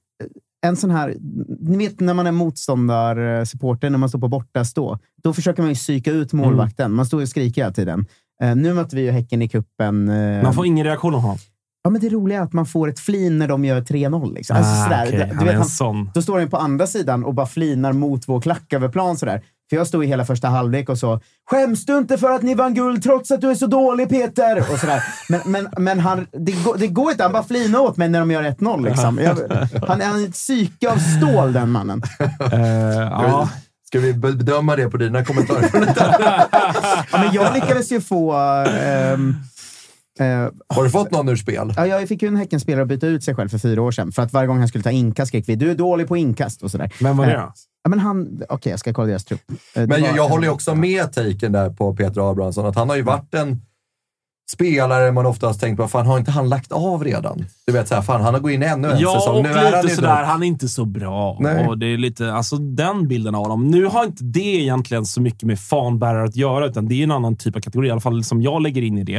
en sån här... Ni vet när man är motståndarsupporter, när man står på borta stå. Då försöker man ju psyka ut målvakten. Man står och skriker hela tiden. Eh, nu mötte vi ju Häcken i cupen. eh, Man får ingen reaktion av honom. Ja, men det roliga är att man får ett flin när de gör 3-0. Liksom. Alltså, Ah, sådär. Du vet, han, sån. då står han på andra sidan och bara flinar mot vår klack över plan. Sådär. För jag stod i hela första halvlek och så “Skäms du inte för att ni vann guld trots att du är så dålig Peter?” och sådär. Men, men, men han, det, går, det går inte. Han bara flinar åt mig när de gör 1-0. Liksom. Jag, han är han är ett psyke av stål, den mannen. Eh, ja. Ska vi bedöma det på dina kommentarer? Ja, men jag lyckades ju få... ehm, eh, har du fått någon ur spel? Ja, jag fick ju en Häckenspelare att byta ut sig själv för fyra år sedan. För att varje gång han skulle ta inkast skrek vi “Du är dålig på inkast” och sådär. Vem var det Eh, då? Ja, men han... Okej, jag ska kolla deras trupp. Eh, det Men jag, jag håller ju också med taken där på Peter Abrahamsson, att han har ju varit en spelare man oftast tänkt på, fan har inte han lagt av redan? Du vet, så här, fan han har gått in ännu en Ja, säsong. och Nu är han lite ju sådär. då- Han är inte så bra. Nej. Och det är lite, alltså den bilden av honom. Nu har inte det egentligen så mycket med fanbärare att göra, utan det är en annan typ av kategori. I alla fall som jag lägger in i det.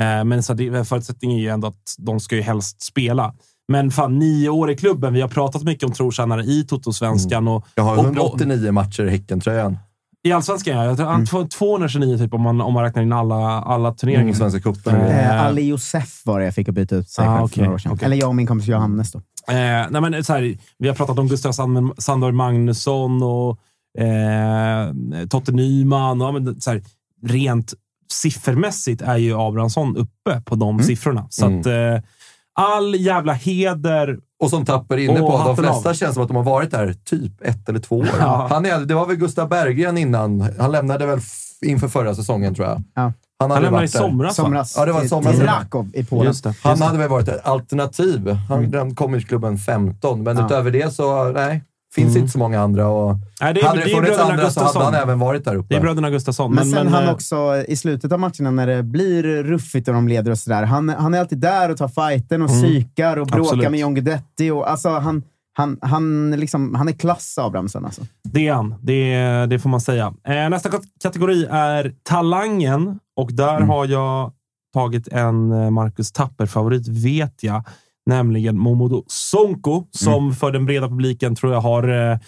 Eh, men så det, förutsättningen är ju ändå att de ska ju helst spela. Men fan, nio år i klubben. Vi har pratat mycket om trotjänare i Toto-svenskan. Och, Jag har och- 189 matcher i Häckentröjan. I allsvenskan, ja. Jag tror, får 229 typ, om man, om man räknar in alla, alla turneringar. Mm, Svenska cupen. Eh, Ali Josef var det jag fick att byta ut sig Ah, själv för okej, några år sedan. okej. Eller jag och min kompis Johannes då. Eh, nej men, så här, vi har pratat om Gustav Sand- Sandberg Magnusson och eh, Totte Nyman. Och, men, så här, rent siffermässigt är ju Abrahamsson uppe på de siffrorna. Så Mm. att, eh, all jävla heder. Och som Tapper inne på, de flesta av. känns som att de har varit där typ ett eller två år. Ja. Han är, det var väl Gustav Berggren innan. Han lämnade väl inför förra säsongen, tror jag. Ja. Han Han hade lämnade i somras? Somras. Ja, det var till- somras. Till Rakov i Polen. Just det. Han Just det. hade väl varit ett alternativ. Han mm. kom i klubben 15, men Ja. utöver det så nej, finns Mm. inte så många andra. Och Nej, det är, hade det det är funnits andra så hade Gustafsson. han även varit där uppe. Det är bröderna Gustafsson. Men sen han eh, också, i slutet av matcherna när det blir ruffigt och de leder och sådär, han, han är alltid där och tar fighten och psykar och bråkar Mm. Absolut. med John Guidetti. Och, alltså, han, han, han, liksom, han är klass, Abrahamsson. Alltså. Det är han. Det, det får man säga. Eh, nästa kat- kategori är talangen. Och där Mm. har jag tagit en eh, Marcus Tapper-favorit, vet jag. Nämligen Momodo Sonko, som Mm. för den breda publiken tror jag har eh,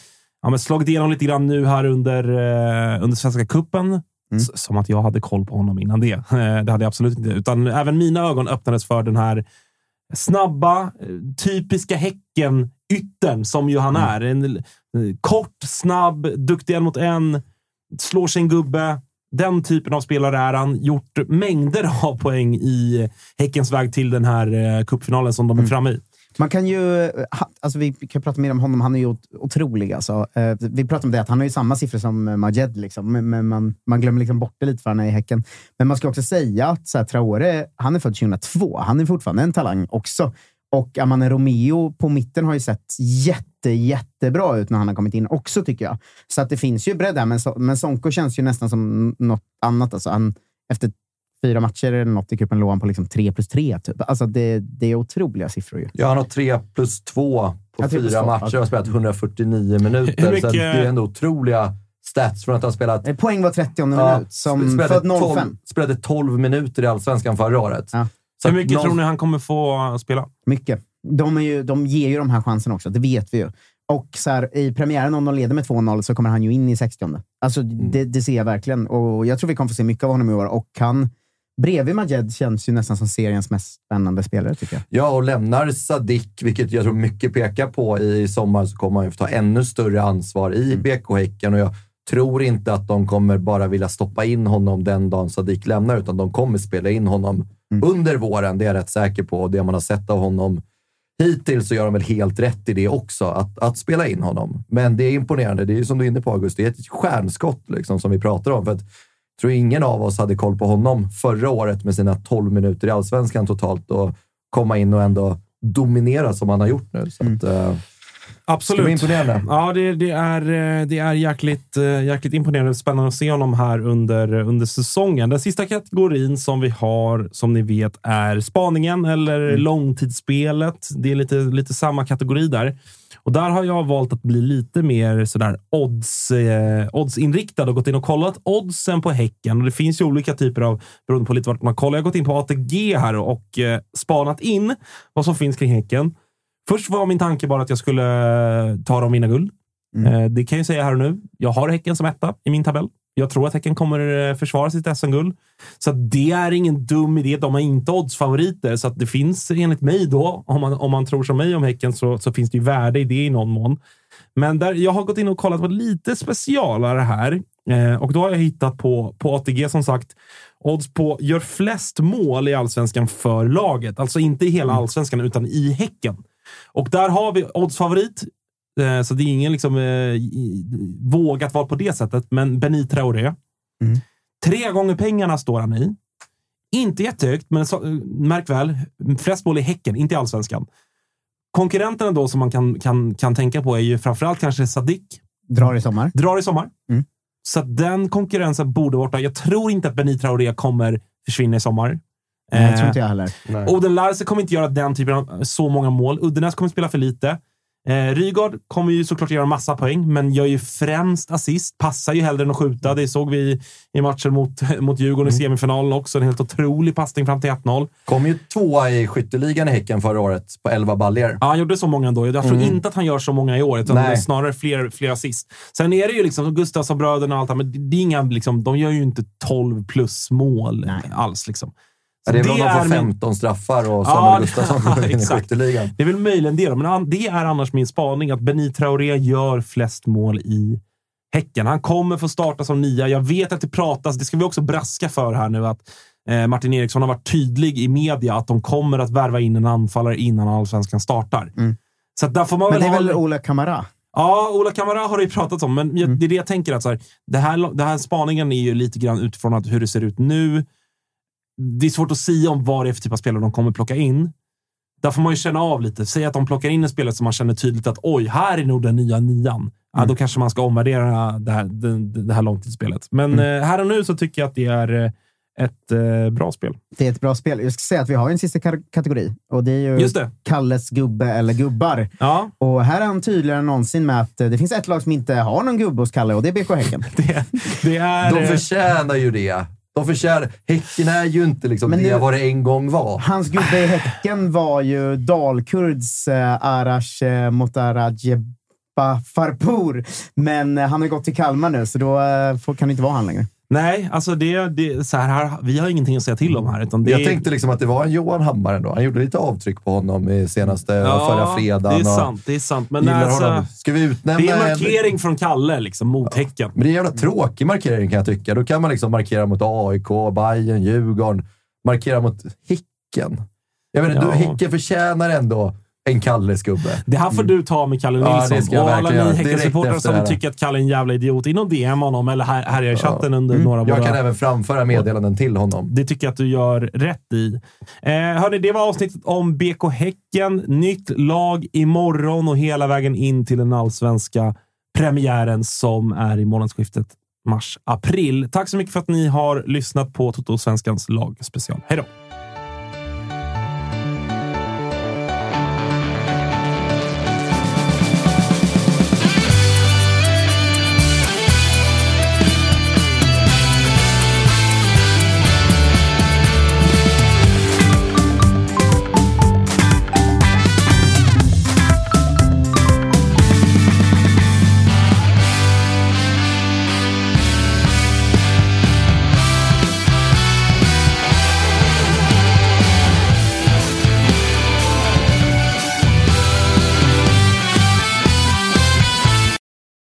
ja, slagit igenom lite grann nu här under, eh, under Svenska Cupen. Mm. Som att jag hade koll på honom innan det. Eh, det hade jag absolut inte. Utan även mina ögon öppnades för den här snabba, typiska Häcken-yttern som ju han är. En, kort, snabb, duktig en mot en, slår sin gubbe. Den typen av spelare är han. Gjort mängder av poäng i Häckens väg till den här eh, cupfinalen som de är framme i. Man kan ju, ha- alltså vi kan prata mer om honom, han är ju ot- otrolig. Alltså. Eh, vi pratade om det, att han har ju samma siffror som eh, Majed, liksom. men man, man glömmer liksom bort det lite för han är i Häcken. Men man ska också säga att så här, Traore, han är född 2002. Han är fortfarande en talang också. Och Amane Romeo på mitten har ju sett jätte, jättebra ut när han har kommit in också, tycker jag. Så att det finns ju bredd där, men, so men Sonko känns ju nästan som något annat. Alltså, han, efter fyra matcher eller något i cupen låg han på liksom 3 plus 3. Typ. Alltså det, det är otroliga siffror ju. Ja, han har tre plus två på Ja, plus fyra två. matcher och har spelat 149 minuter. Mycket- Så det är ändå otroliga stats från att ha spelat... Eh, Poäng var 30 Ja, minut, som spelade född 12 05. Spelade 12 minuter i Allsvenskan förra året. Ja. Så Hur mycket någon- tror ni han kommer få spela? Mycket. De, är ju, de ger ju de här chanserna också, det vet vi ju. Och så här, i premiären, om de leder med 2-0, så kommer han ju in i 60 Alltså, det, det ser jag verkligen. Och jag tror vi kommer få se mycket av honom i år. Och han, bredvid Majed, känns ju nästan som seriens mest spännande spelare, tycker jag. Ja, och lämnar Sadik, vilket jag tror mycket pekar på i sommar, så kommer han ju få ta ännu större ansvar i Mm. BK Häcken. Och jag tror inte att de kommer bara vilja stoppa in honom den dagen Sadik lämnar, utan de kommer spela in honom Mm. under våren. Det är jag rätt säker på. Och det man har sett av honom hittills så gör de väl helt rätt i det också, att, att spela in honom. Men det är imponerande. Det är ju som du är inne på, August. Det är ett stjärnskott liksom, som vi pratar om. För att, jag tror ingen av oss hade koll på honom förra året med sina 12 minuter i allsvenskan totalt och komma in och ändå dominera som han har gjort nu. Så att, eh, Absolut. Bli imponerande. Ja, det, det, är, eh, det är jäkligt, eh, jäkligt imponerande. Spännande att se honom här under, under säsongen. Den sista kategorin som vi har, som ni vet, är spaningen eller långtidsspelet. Det är lite, lite samma kategori där. Och där har jag valt att bli lite mer sådär odds, eh, oddsinriktad och gått in och kollat oddsen på Häcken. Och det finns ju olika typer av, beroende på lite vart man kollar. Jag har gått in på ATG här och eh, spanat in vad som finns kring Häcken. Först var min tanke bara att jag skulle eh, ta dem vinna guld. Eh, Det kan jag säga här och nu. Jag har Häcken som etta i min tabell. Jag tror att Häcken kommer eh, försvara sitt SM-guld. Så det är ingen dum idé. De har inte oddsfavoriter, så att det finns enligt mig då, om man, om man tror som mig om Häcken, så, så finns det ju värde i det i någon mån. Men där, jag har gått in och kollat på lite specialare här eh, och då har jag hittat på, på ATG som sagt odds på gör flest mål i allsvenskan för laget. Alltså inte i hela allsvenskan, utan i Häcken. Och där har vi oddsfavorit. Eh, så det är ingen liksom, eh, vågat val på det sättet, men Benit Traoré. Tre gånger pengarna står han i. Inte jättehögt, men så, märk väl, flest mål i Häcken, inte i allsvenskan. Konkurrenterna då som man kan, kan, kan tänka på är ju framförallt kanske Sadik. Drar i sommar. Drar i sommar. Mm. Så den konkurrensen borde vara borta. Jag tror inte att Benit Traoré kommer försvinna i sommar. Nej, jag Eh, tror inte jag heller. Oden Larse kommer inte göra den typen av så många mål. Uddenäs kommer spela för lite. Eh, Rygaard kommer ju såklart göra massa poäng, men gör ju främst assist. Passar ju hellre än att skjuta. Det såg vi i matchen mot, mot Djurgården i semifinalen också. En helt otrolig passning fram till 1-0. kom ju tvåa i skytteligan i Häcken förra året på 11 baljor. Ja, han gjorde så många ändå. Jag tror Mm. inte att han gör så många i år, utan Nej. det är snarare fler, fler assist. Sen är det ju liksom Gustafsson-bröderna och allt det men det är inga, liksom, de gör ju inte 12 plus mål alls. Liksom. Ja, det är väl om de får min- 15 straffar och Ja, Samuel Gustafsson går in i exakt. skytteligan. Det är väl möjligen det, men det är annars min spaning att Benit Traoré gör flest mål i Häcken. Han kommer få starta som nia. Jag vet att det pratas, det ska vi också braska för här nu, att eh, Martin Eriksson har varit tydlig i media att de kommer att värva in en anfallare innan allsvenskan startar. Så att där får man Men väl det är ha... väl Ola Kamara? Ja, Ola Kamara har det ju pratats om, men jag, det är det jag tänker. Att så här, det, här, det här spaningen är ju lite grann utifrån att hur det ser ut nu. Det är svårt att säga om vad det är för typ av spelare de kommer plocka in. Där får man ju känna av lite. Säg att de plockar in en spelare som man känner tydligt att oj, här är nog den nya nian. Ja, då kanske man ska omvärdera det här, det, det här långtidsspelet. Men eh, här och nu så tycker jag att det är eh, ett eh, bra spel. Det är ett bra spel. Jag ska säga att vi har en sista ka- kategori och det är ju Just det. Kalles gubbe eller gubbar. Ja. Och här är han tydligare än någonsin med att eh, det finns ett lag som inte har någon gubbe hos Kalle och det är BK Häcken. Det är... De förtjänar ju det. De förtjänar... Häcken är ju inte liksom Men det nu- vad det en gång var. Hans gubbe i Häcken var ju Dalkurds eh, Arash eh, Motarajeba Farpour. Men eh, han har gått till Kalmar nu, så då eh, får, kan det inte vara han längre. Nej, alltså det, det, så här, här, vi har ingenting att säga till om här. Utan det Jag tänkte liksom att det var en Johan Hammar ändå. Han gjorde lite avtryck på honom i senaste förra fredagen. det är sant. Det är sant. Men alltså, honom. Ska vi utnämna det är en en- markering från Kalle liksom, mot Häcken. Men det är en jävla tråkig markering kan jag tycka. Då kan man liksom markera mot AIK, Bayern, Djurgården. Markera mot Häcken. Jag inte, Ja. du, Häcken förtjänar ändå en Kalles gubbe. Det här får du ta med Kalle Ja, Nilsson jag och alla ni Häckensupportrar som tycker att Kalle är en jävla idiot. In och DM honom eller här, här i chatten under Mm. några Jag våra... kan även framföra meddelanden till honom. Det tycker jag att du gör rätt i. Eh, hörni, det var avsnittet om BK Häcken. Nytt lag imorgon och hela vägen in till den allsvenska premiären som är i månadsskiftet mars-april. Tack så mycket för att ni har lyssnat på Toto Svenskans lagspecial. Hej då!